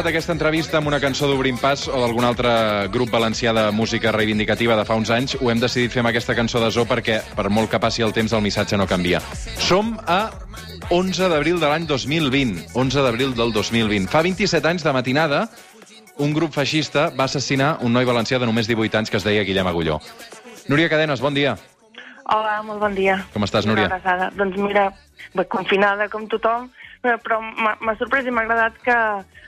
començat aquesta entrevista amb una cançó d'Obrim Pas o d'algun altre grup valencià de música reivindicativa de fa uns anys. Ho hem decidit fer amb aquesta cançó de Zo perquè, per molt que passi el temps, el missatge no canvia. Som a 11 d'abril de l'any 2020. 11 d'abril del 2020. Fa 27 anys de matinada, un grup feixista va assassinar un noi valencià de només 18 anys que es deia Guillem Agulló. Núria Cadenes, bon dia. Hola, molt bon dia. Com estàs, Núria? Doncs mira, confinada com tothom, eh, però m'ha m'ha sorprès i m'ha agradat que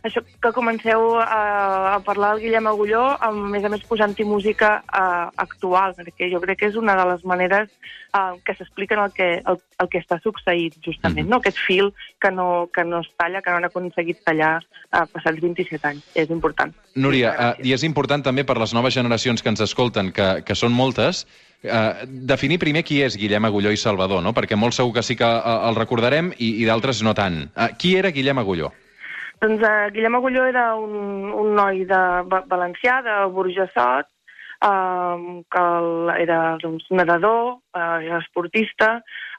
això que comenceu a, a parlar del Guillem Agulló, a més a més posant-hi música eh, actual, perquè jo crec que és una de les maneres eh, que s'expliquen el, que, el, el que està succeint, justament, Mhm. no? aquest fil que no, que no es talla, que no han aconseguit tallar eh, passats 27 anys. És important. Núria, eh, i és important també per les noves generacions que ens escolten, que, que són moltes, eh, definir primer qui és Guillem Agulló i Salvador, no? perquè molt segur que sí que eh, el recordarem i, i d'altres no tant. Eh, qui era Guillem Agulló? Doncs uh, Guillem Agulló era un, un noi de va- valencià, de Burjassot, uh, que era doncs, nedador, uh, era esportista,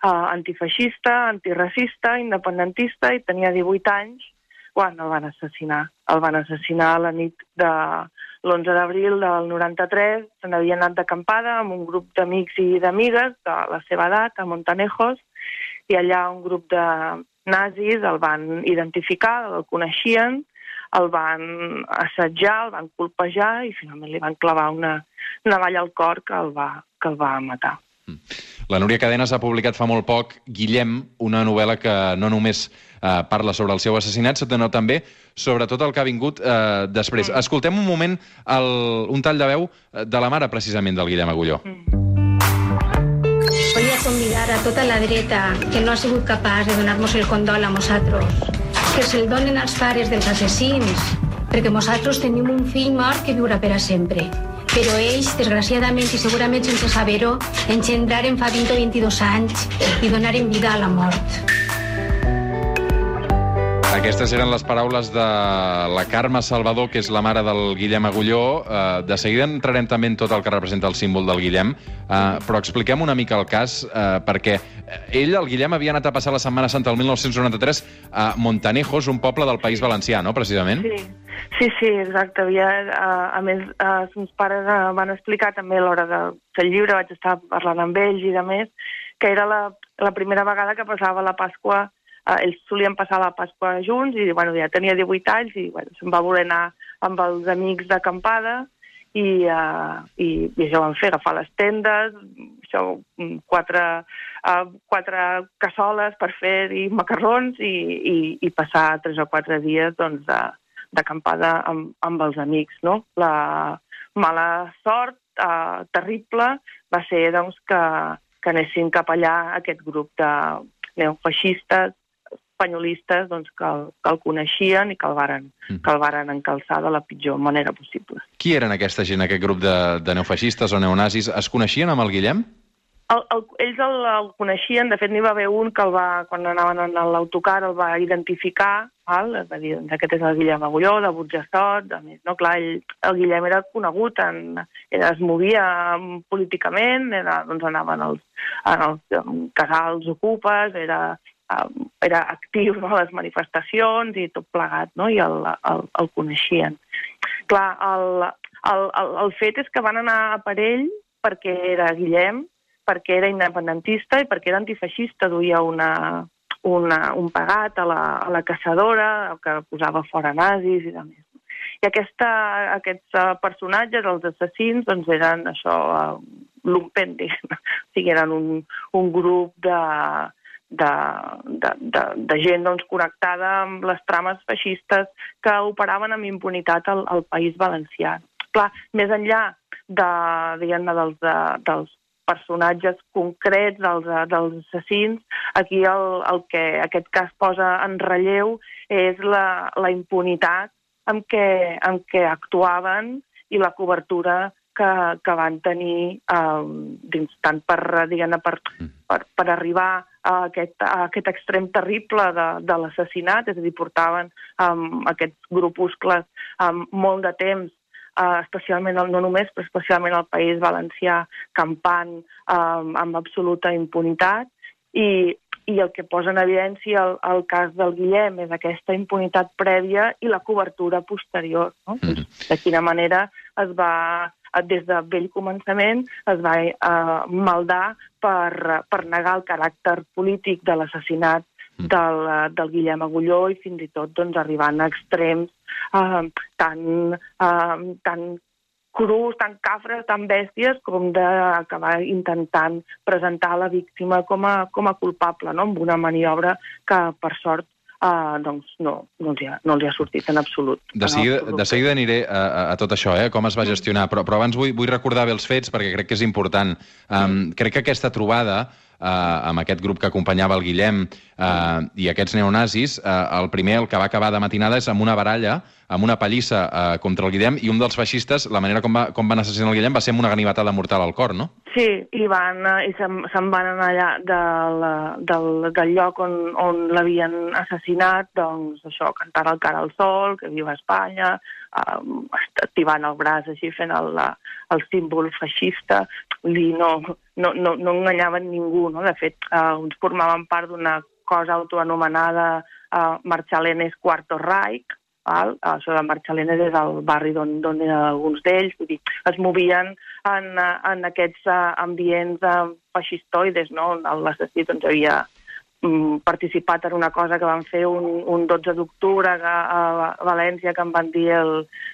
uh, antifeixista, antiracista, independentista, i tenia 18 anys quan el van assassinar. El van assassinar a la nit de l'11 d'abril del 93. Se n'havia anat d'acampada amb un grup d'amics i d'amigues de la seva edat, a Montanejos, i allà un grup de nazis el van identificar, el coneixien, el van assetjar, el van colpejar i finalment li van clavar una navalla al cor que el va, que el va matar. La Núria Cadenes ha publicat fa molt poc Guillem, una novel·la que no només eh, parla sobre el seu assassinat, sinó també sobre tot el que ha vingut eh, després. Mm. Escoltem un moment el, un tall de veu eh, de la mare, precisament, del Guillem Agulló. Volia convidar a tota la dreta que no ha sigut capaç de donar-nos el condol a nosaltres, que se'l donen als pares dels assassins, perquè nosaltres tenim un fill mort que viurà per a sempre. Però ells, desgraciadament i segurament sense saber-ho, engendraren fa 20 o 22 anys i donaren vida a la mort. Aquestes eren les paraules de la Carme Salvador, que és la mare del Guillem Agulló. Eh, de seguida entrarem també en tot el que representa el símbol del Guillem, eh, però expliquem una mica el cas, eh, perquè ell, el Guillem, havia anat a passar la Setmana Santa el 1993 a Montanejos, un poble del País Valencià, no?, precisament? Sí, sí, sí exacte. Havia, a, més, els meus pares van explicar també a l'hora de fer llibre, vaig estar parlant amb ells i de més, que era la, la primera vegada que passava la Pasqua eh, ells solien passar la Pasqua junts i bueno, ja tenia 18 anys i bueno, se'n va voler anar amb els amics d'acampada i, uh, i, i això van fer, agafar les tendes, això, mm, quatre, uh, quatre cassoles per fer-hi macarrons i, i, i passar tres o quatre dies doncs, d'acampada amb, amb els amics. No? La mala sort uh, terrible va ser doncs, que, que anessin cap allà aquest grup de neofeixistes espanyolistes doncs, que, el, que el coneixien i que el, varen, Mm. que el varen encalçar de la pitjor manera possible. Qui eren aquesta gent, aquest grup de, de neofeixistes o neonazis? Es coneixien amb el Guillem? El, el, ells el, el coneixien, de fet n'hi va haver un que el va, quan anaven en l'autocar el va identificar, val? va dir, doncs aquest és el Guillem Agulló, de Burjassot, de més, no? Clar, ell, el Guillem era conegut, en, era, es movia políticament, era, doncs anaven als, en els en casals ocupes, era, um, era actiu a les manifestacions i tot plegat, no? i el, el, el coneixien. Clar, el, el, el, el fet és que van anar a per ell perquè era Guillem, perquè era independentista i perquè era antifeixista, duia una, una, un pagat a la, a la caçadora que posava fora nazis i de més. I aquesta, aquests uh, personatges, els assassins, doncs eren això, uh, lumpen, diguem. O sigui, eren un, un grup de, de, de, de, de gent doncs, connectada amb les trames feixistes que operaven amb impunitat al, al País Valencià. Clar, més enllà de, dels, de, dels personatges concrets dels, dels assassins, aquí el, el que aquest cas posa en relleu és la, la impunitat amb què, amb què actuaven i la cobertura que, que van tenir eh, dins, tant per, diguem per, per, per arribar a aquest, a aquest extrem terrible de, de l'assassinat, és a dir, portaven um, aquests grupuscles um, molt de temps uh, especialment, no només, però especialment al País Valencià, campant um, amb absoluta impunitat, i i el que posa en evidència el, el cas del Guillem és aquesta impunitat prèvia i la cobertura posterior. No? Mm -hmm. De quina manera es va des de vell començament es va eh, maldar per, per negar el caràcter polític de l'assassinat mm. del, eh, del Guillem Agulló i fins i tot doncs, arribant a extrems eh, tan, eh, tan crus, tan cafres, tan bèsties, com d'acabar intentant presentar la víctima com a, com a culpable, no? amb una maniobra que, per sort, Uh, doncs no, no els, ha, no els ha sortit en absolut. De seguida, absolut. de seguida aniré a, a tot això, eh, com es va mm. gestionar, però, però abans vull, vull recordar bé els fets perquè crec que és important. Um, crec que aquesta trobada eh, amb aquest grup que acompanyava el Guillem eh, i aquests neonazis, eh, el primer, el que va acabar de matinada, és amb una baralla, amb una pallissa eh, contra el Guillem, i un dels feixistes, la manera com, va, com van assassinar el Guillem va ser amb una ganivetada mortal al cor, no? Sí, i, van, i se'n se van anar allà del, del, del lloc on, on l'havien assassinat, doncs això, cantar el cara al sol, que viu a Espanya, eh, activant el braç així, fent el, el símbol feixista, i no, no, no, no enganyaven ningú, no? De fet, eh, uns formaven part d'una cosa autoanomenada eh, Marchalenes Cuarto Reich, val? això de Marchalenes és el barri d'on eren alguns d'ells, vull dir, es movien en, en aquests uh, ambients uh, feixistoides, no? L'assassí doncs, havia um, participat en una cosa que van fer un, un 12 d'octubre a, a València, que en van dir el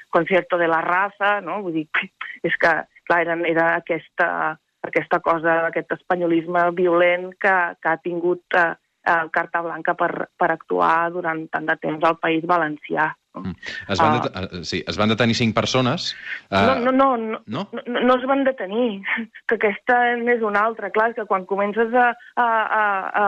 concierto de la raza, no? Vull dir, és que, clar, era, era aquesta aquesta cosa, aquest espanyolisme violent que, que ha tingut eh, eh, carta blanca per, per actuar durant tant de temps al País Valencià. Mm. Es van, uh, sí, es van detenir cinc persones. Uh, no, no, no, no, no, no, no es van detenir, que aquesta és una altra. Clar, que quan comences a... a, a, a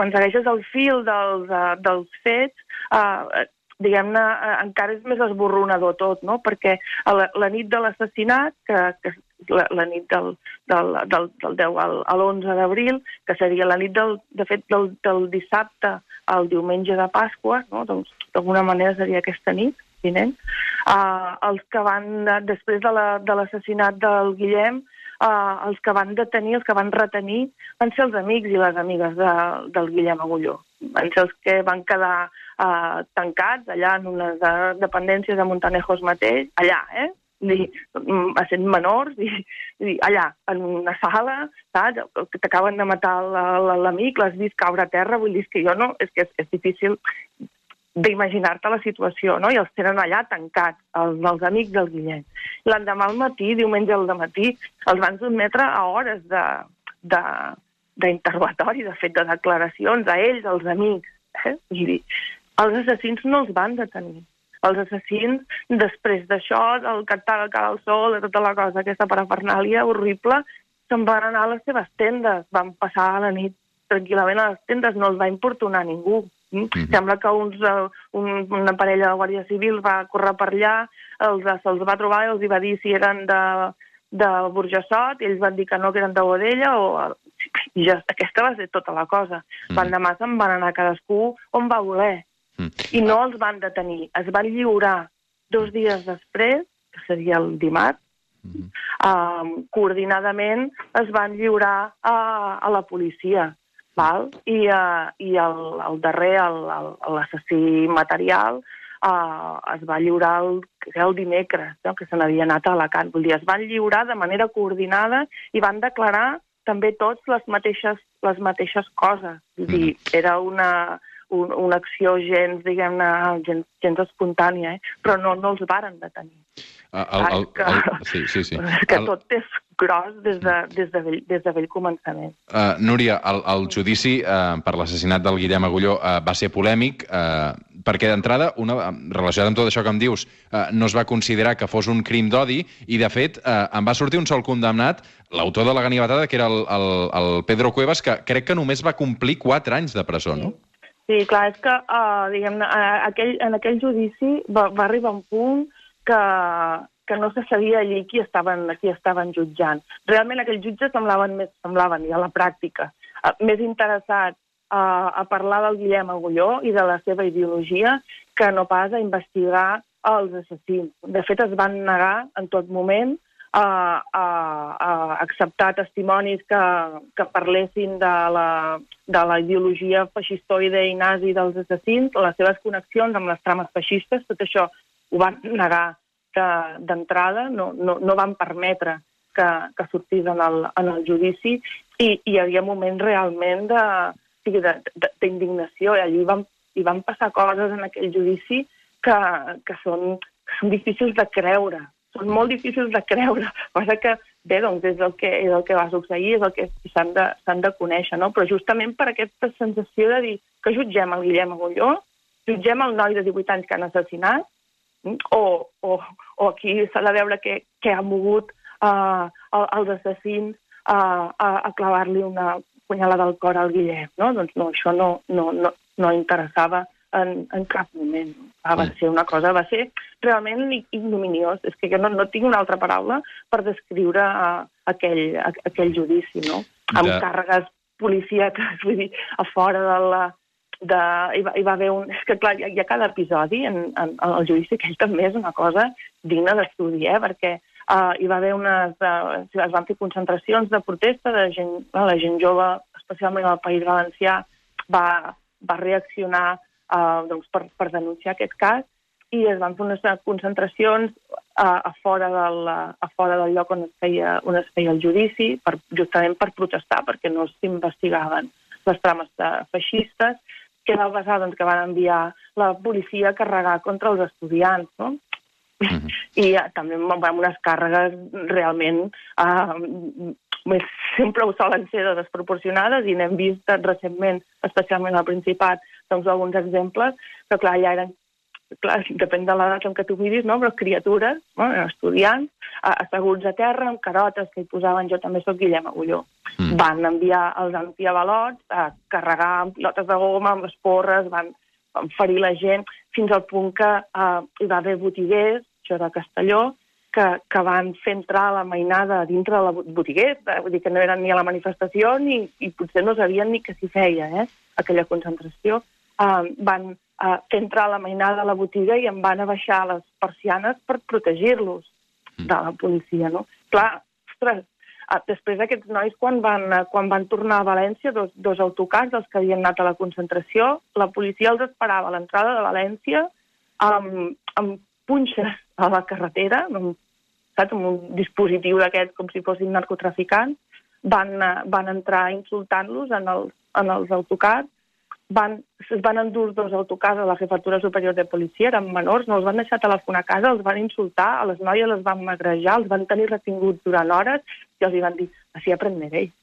quan segueixes el fil dels, uh, dels fets, uh, diguem-ne, encara és més esborronador tot, no? Perquè la, la nit de l'assassinat, que, que la, la nit del, del, del, del 10 al, a l'11 d'abril, que seria la nit, del, de fet, del, del dissabte al diumenge de Pasqua, no? doncs d'alguna manera seria aquesta nit, vinent. Uh, els que van, després de l'assassinat la, de del Guillem, uh, els que van detenir, els que van retenir, van ser els amics i les amigues de, del Guillem Agulló. Van ser els que van quedar uh, tancats allà en unes dependències de Montanejos mateix, allà, eh? Dir, sent menors, i, i allà, en una sala, saps? T'acaben de matar l'amic, l'has vist caure a terra, vull dir que jo no, és que és, és difícil d'imaginar-te la situació, no? I els tenen allà tancats, els, els amics del Guillem. L'endemà al matí, diumenge al matí, els van sotmetre a hores de, de, d'interrogatori, de fet, de declaracions a ells, als amics. Eh? Vull dir, els assassins no els van detenir els assassins, després d'això, del cantar el cara al sol, de tota la cosa, aquesta parafernàlia horrible, se'n van anar a les seves tendes, van passar la nit tranquil·lament a les tendes, no els va importunar ningú. Mm -hmm. Sembla que uns, uh, un, una parella de Guàrdia Civil va córrer per allà, els, se'ls va trobar i els va dir si eren de, de Burjassot, i ells van dir que no, que eren de Bodella, o... i ja, aquesta va ser tota la cosa. Mm -hmm. L'endemà se'n van anar cadascú on va voler. Mm. I no els van detenir. Es van lliurar dos dies després, que seria el dimarts, mm -hmm. uh, coordinadament es van lliurar a, a la policia. Val? I, uh, i el, el darrer, l'assassí material, uh, es va lliurar el, el dimecres, no? que se n'havia anat a Alacant. Vull dir, es van lliurar de manera coordinada i van declarar també tots les mateixes, les mateixes coses. Vull dir, mm era una, un, una acció gens, diguem-ne, gens, gens espontània, eh? però no, no els varen detenir. El, el, el, que, el, sí, sí, sí. que el... tot és gros des de, des de, vell, des de vell començament. Uh, Núria, el, el judici uh, per l'assassinat del Guillem Agulló uh, va ser polèmic uh, perquè d'entrada, una, relacionat amb tot això que em dius, uh, no es va considerar que fos un crim d'odi i, de fet, uh, em va sortir un sol condemnat, l'autor de la ganivetada, que era el, el, el Pedro Cuevas, que crec que només va complir 4 anys de presó, sí. no? Sí, clar, és que, uh, diguem uh, aquell, en aquell judici va, va arribar un punt que, que no se sabia allí qui estaven, qui estaven jutjant. Realment aquells jutges semblaven, més, semblaven ja a la pràctica, uh, més interessats uh, a parlar del Guillem Agulló i de la seva ideologia que no pas a investigar els assassins. De fet, es van negar en tot moment a, a, a acceptar testimonis que, que parlessin de la, de la ideologia feixistoide i nazi dels assassins, les seves connexions amb les trames feixistes, tot això ho van negar d'entrada, no, no, no van permetre que, que sortís en el, en el judici i, i hi havia moments realment d'indignació i allí van, hi van passar coses en aquell judici que, que, són, que són difícils de creure, són molt difícils de creure. Passa que, bé, doncs és el que, és el que va succeir, és el que s'han de, de conèixer, no? Però justament per aquesta sensació de dir que jutgem el Guillem Agulló, jutgem el noi de 18 anys que han assassinat, o, o, o aquí s'ha de veure què, què ha mogut uh, els assassins uh, a, a clavar-li una punyalada al cor al Guillem, no? Doncs no, això no, no, no, no interessava en, en cap moment. Ah, va ser una cosa, va ser realment ignominiós. És que jo no, no tinc una altra paraula per descriure uh, aquell, a, aquell judici, no? Amb de... càrregues policíaques, vull dir, a fora de la... De, hi, va, hi va haver un... És que, clar, hi ha, hi ha cada episodi en, en, en el judici, que ell també és una cosa digna d'estudi, eh? Perquè uh, hi va haver unes... Uh, es van fer concentracions de protesta de gent, la gent jove, especialment al País Valencià, va, va reaccionar uh, doncs per, per denunciar aquest cas i es van fer unes concentracions a, a, fora, del, a fora del lloc on es, feia, on es feia el judici, per, justament per protestar, perquè no s'investigaven les trames feixistes, que va passar doncs, que van enviar la policia a carregar contra els estudiants, no? Mm -hmm. I uh, també amb unes càrregues realment uh, més, sempre ho solen ser de desproporcionades i n'hem vist recentment, especialment al Principat, doncs alguns exemples, però clar, ja eren clar, depèn de l'edat en què tu miris, no? però criatures, no? estudiants, asseguts a terra, amb carotes que hi posaven, jo també sóc Guillem Agulló. Mm. Van enviar els antiavalots a carregar amb pilotes de goma, amb les porres, van, van ferir la gent, fins al punt que uh, hi va haver botiguers, això de Castelló, que, que van fer entrar la mainada dintre de la botiguer, vull dir que no eren ni a la manifestació ni, i potser no sabien ni que s'hi feia, eh, aquella concentració. Uh, van uh, fer entrar la mainada a la botiga i em van abaixar les persianes per protegir-los mm. de la policia, no? Clar, ostres, uh, després aquests nois, quan van, uh, quan van tornar a València, dos, dos autocars, els que havien anat a la concentració, la policia els esperava a l'entrada de València amb, amb punxes a la carretera, amb, saps, amb un dispositiu d'aquests com si fossin narcotraficants, van, eh, van entrar insultant-los en, els, en els autocars, van, es van endur dos autocars a la Jefatura Superior de Policia, eren menors, no els van deixar telefonar a casa, els van insultar, a les noies les van magrejar, els van tenir retinguts durant hores i els van dir, així aprenderéis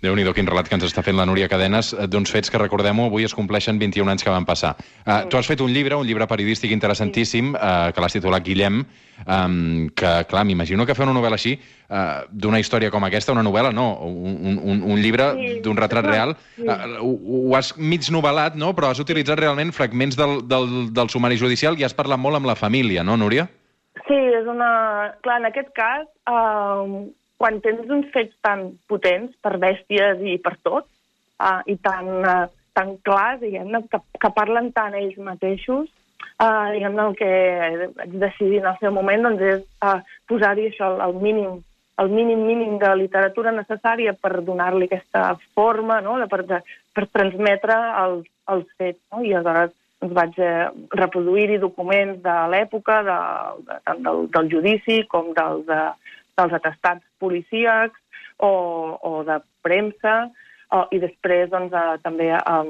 déu nhi quin relat que ens està fent la Núria Cadenes eh, d'uns fets que, recordem-ho, avui es compleixen 21 anys que van passar. Uh, tu has fet un llibre, un llibre periodístic interessantíssim, uh, que l'has titulat Guillem, um, que, clar, m'imagino que fer una novel·la així, uh, d'una història com aquesta, una novel·la, no, un, un, un llibre d'un retrat real, uh, ho, ho has mig novel·lat, no?, però has utilitzat realment fragments del, del, del sumari judicial i has parlat molt amb la família, no, Núria? Sí, és una... Clar, en aquest cas, uh, quan tens uns fets tan potents per bèsties i per tot, uh, i tan, uh, tan clars, diguem que, que parlen tant ells mateixos, uh, diguem el que decidir en el seu moment doncs, és uh, posar-hi això, el mínim el mínim mínim de literatura necessària per donar-li aquesta forma, no? per, per transmetre els, els fets. No? I aleshores doncs, vaig reproduir-hi documents de l'època, de, de, tant del, del judici com dels, de, dels atestats policíacs o, o de premsa, o, i després doncs, eh, també eh,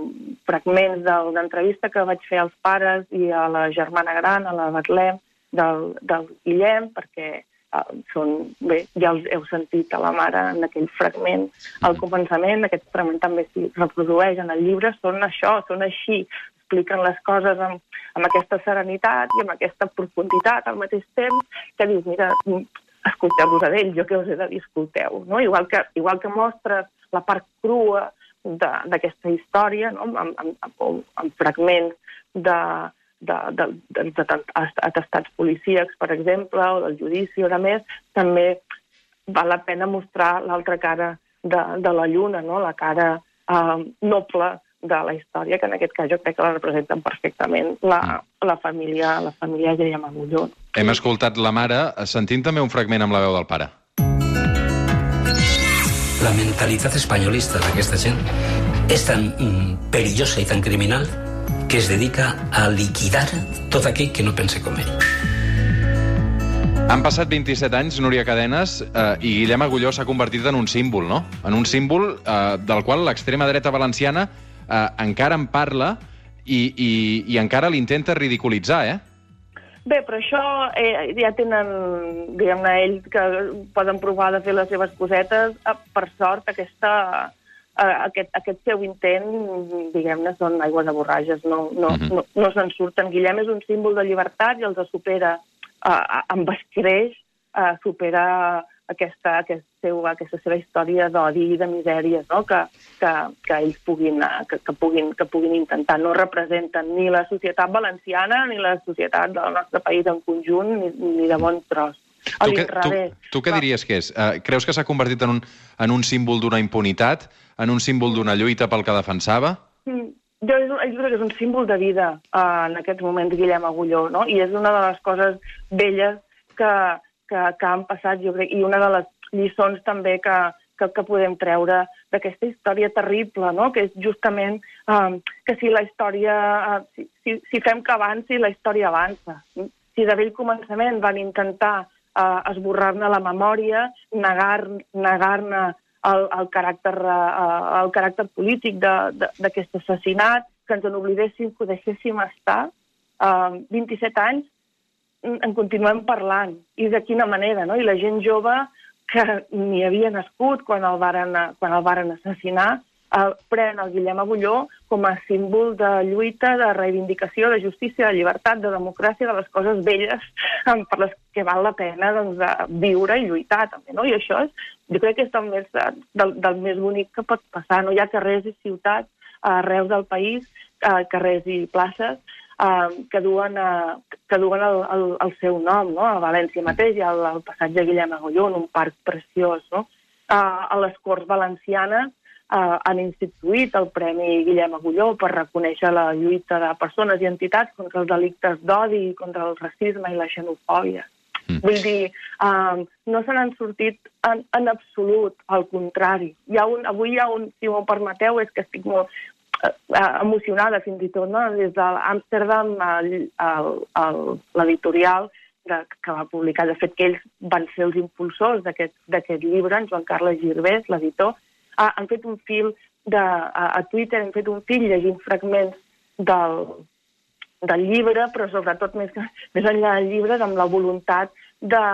fragments de l'entrevista que vaig fer als pares i a la germana gran, a la Betlem, del, del Guillem, perquè eh, són, bé, ja els heu sentit a la mare en aquell fragment al començament, aquest fragment també s'hi reprodueix en el llibre, són això, són així, expliquen les coses amb, amb aquesta serenitat i amb aquesta profunditat al mateix temps, que dius, mira, escolteu-vos a ell, jo què us he de dir, escolteu. No? Igual, que, igual que mostres la part crua d'aquesta història, no? amb, amb, amb, amb fragments de, de, de, de, de, de atestats policíacs, per exemple, o del judici, o de més, també val la pena mostrar l'altra cara de, de la lluna, no? la cara eh, noble de la història, que en aquest cas jo crec que la representen perfectament la, la família, la família Guillem Agulló. Hem escoltat la mare, sentint també un fragment amb la veu del pare. La mentalitat espanyolista d'aquesta gent és tan mm, perillosa i tan criminal que es dedica a liquidar tot aquell que no pense com ell. Han passat 27 anys, Núria Cadenes, eh, i Guillem Agulló s'ha convertit en un símbol, no? En un símbol eh, del qual l'extrema dreta valenciana eh, encara en parla i, i, i encara l'intenta ridiculitzar, eh? Bé, però això eh, ja tenen, diguem-ne, ells que poden provar de fer les seves cosetes. Eh, per sort, aquesta, eh, aquest, aquest seu intent, diguem-ne, són aigües de borratges, no, no, uh -huh. no, no se'n surten. Guillem és un símbol de llibertat i els supera eh, amb escreix eh, superar aquesta, aquest seu, aquesta seva història d'odi i de misèries no? que, que, que ells puguin, que, que, puguin, que puguin intentar. No representen ni la societat valenciana ni la societat del nostre país en conjunt, ni, ni de bon tros. Tu, que, tu, tu què diries que és? Uh, creus que s'ha convertit en un, en un símbol d'una impunitat? En un símbol d'una lluita pel que defensava? Mm, jo, és, jo crec que és un símbol de vida uh, en aquests moments, Guillem Agulló, no? I és una de les coses velles que, que, que han passat, jo crec, i una de les lliçons també que, que, que podem treure d'aquesta història terrible, no? que és justament um, que si la història, uh, si, si, si fem que avanci, la història avança. Si de vell començament van intentar uh, esborrar-ne la memòria, negar-ne negar el, el, caràcter, uh, el caràcter polític d'aquest assassinat, que ens en oblidéssim, que ho deixéssim estar. Uh, 27 anys en continuem parlant. I de quina manera, no? I la gent jove que ni havia nascut quan el varen, quan el varen assassinar, eh, pren el Guillem Agulló com a símbol de lluita, de reivindicació, de justícia, de llibertat, de democràcia, de les coses velles per les que val la pena doncs, de viure i lluitar també. No? I això és, jo crec que és del més, del, del més bonic que pot passar. No hi ha carrers i ciutats arreu del país, eh, carrers i places, eh, que duen, eh, que duen el, el, el seu nom. No? A València mateix el, el passatge Guillem Agulló, un parc preciós. No? Eh, a les Corts Valencianes eh, han instituït el Premi Guillem Agulló per reconèixer la lluita de persones i entitats contra els delictes d'odi, contra el racisme i la xenofòbia. Mm. Vull dir, eh, no se n'han sortit en, en absolut, al contrari. Hi ha un, avui hi ha un, si m'ho permeteu, és que estic molt emocionada fins i tot, no? des de l'Amsterdam, l'editorial que va publicar, de fet que ells van ser els impulsors d'aquest llibre, en Joan Carles Girbés, l'editor, ah, han fet un fil de, a, a Twitter, han fet un fil llegint fragments del, del llibre, però sobretot més, més enllà del llibre, amb la voluntat de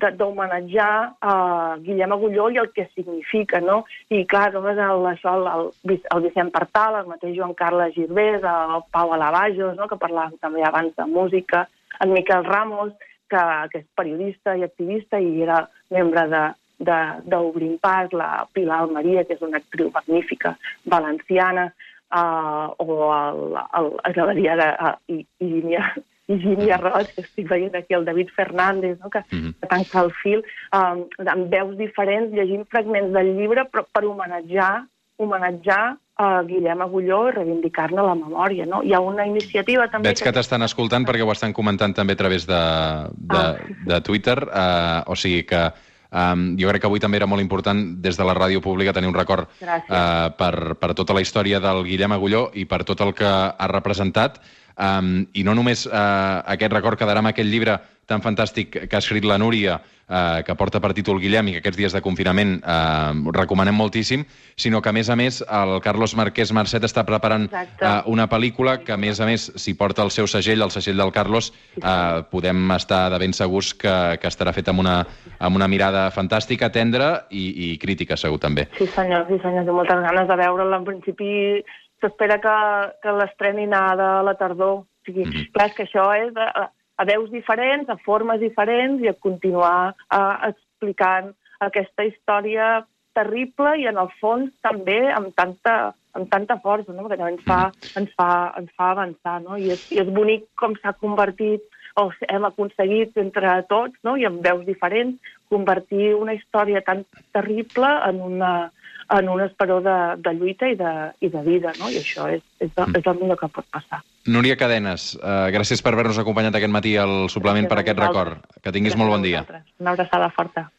d'homenatjar a uh, Guillem Agulló i el que significa, no? I clar, només el, això, el, el, el Vicent Partal, el mateix Joan Carles Girbés, el Pau Alabajos, no? que parlàvem també abans de música, en Miquel Ramos, que, que és periodista i activista i era membre de, d'Obrim Pas, la Pilar Almeria, que és una actriu magnífica valenciana, uh, o el, el, agradaria de uh, Higínia, Higínia Roig, que estic veient aquí, el David Fernández, no? que, mm -hmm. que tanca el fil, um, amb veus diferents, llegint fragments del llibre, però per homenatjar, homenatjar a Guillem Agulló i reivindicar-ne la memòria. No? Hi ha una iniciativa també... Veig que, que t'estan escoltant perquè ho estan comentant també a través de, de, ah. de Twitter, uh, o sigui que Um, jo crec que avui també era molt important des de la ràdio pública tenir un record uh, per, per tota la història del Guillem Agulló i per tot el que ha representat. Um, I no només uh, aquest record quedarà amb aquest llibre tan fantàstic que ha escrit la Núria, eh, que porta per títol Guillem i que aquests dies de confinament eh, recomanem moltíssim, sinó que, a més a més, el Carlos Marquès Marcet està preparant eh, una pel·lícula que, a més a més, si porta el seu segell, el segell del Carlos, eh, podem estar de ben segurs que, que estarà fet amb una, amb una mirada fantàstica, tendra i, i crítica, segur, també. Sí, senyor, sí, senyor, tinc moltes ganes de veure'l. En principi s'espera que, que l'estrenin a la tardor. O sigui, mm -hmm. clar, és que això és... Eh, a veus diferents, a formes diferents i a continuar uh, explicant aquesta història terrible i en el fons també amb tanta, amb tanta força, no? que ens fa, ens fa, ens fa avançar. No? I, és, I és bonic com s'ha convertit o hem aconseguit entre tots, no? i amb veus diferents, convertir una història tan terrible en una, en un esperó de, de lluita i de, i de vida, no? I això és, és, Mm. és el millor que pot passar. Núria Cadenes, uh, gràcies per haver-nos acompanyat aquest matí al suplement Gràcies per aquest record. Que tinguis Gràcies molt bon dia. Una abraçada forta.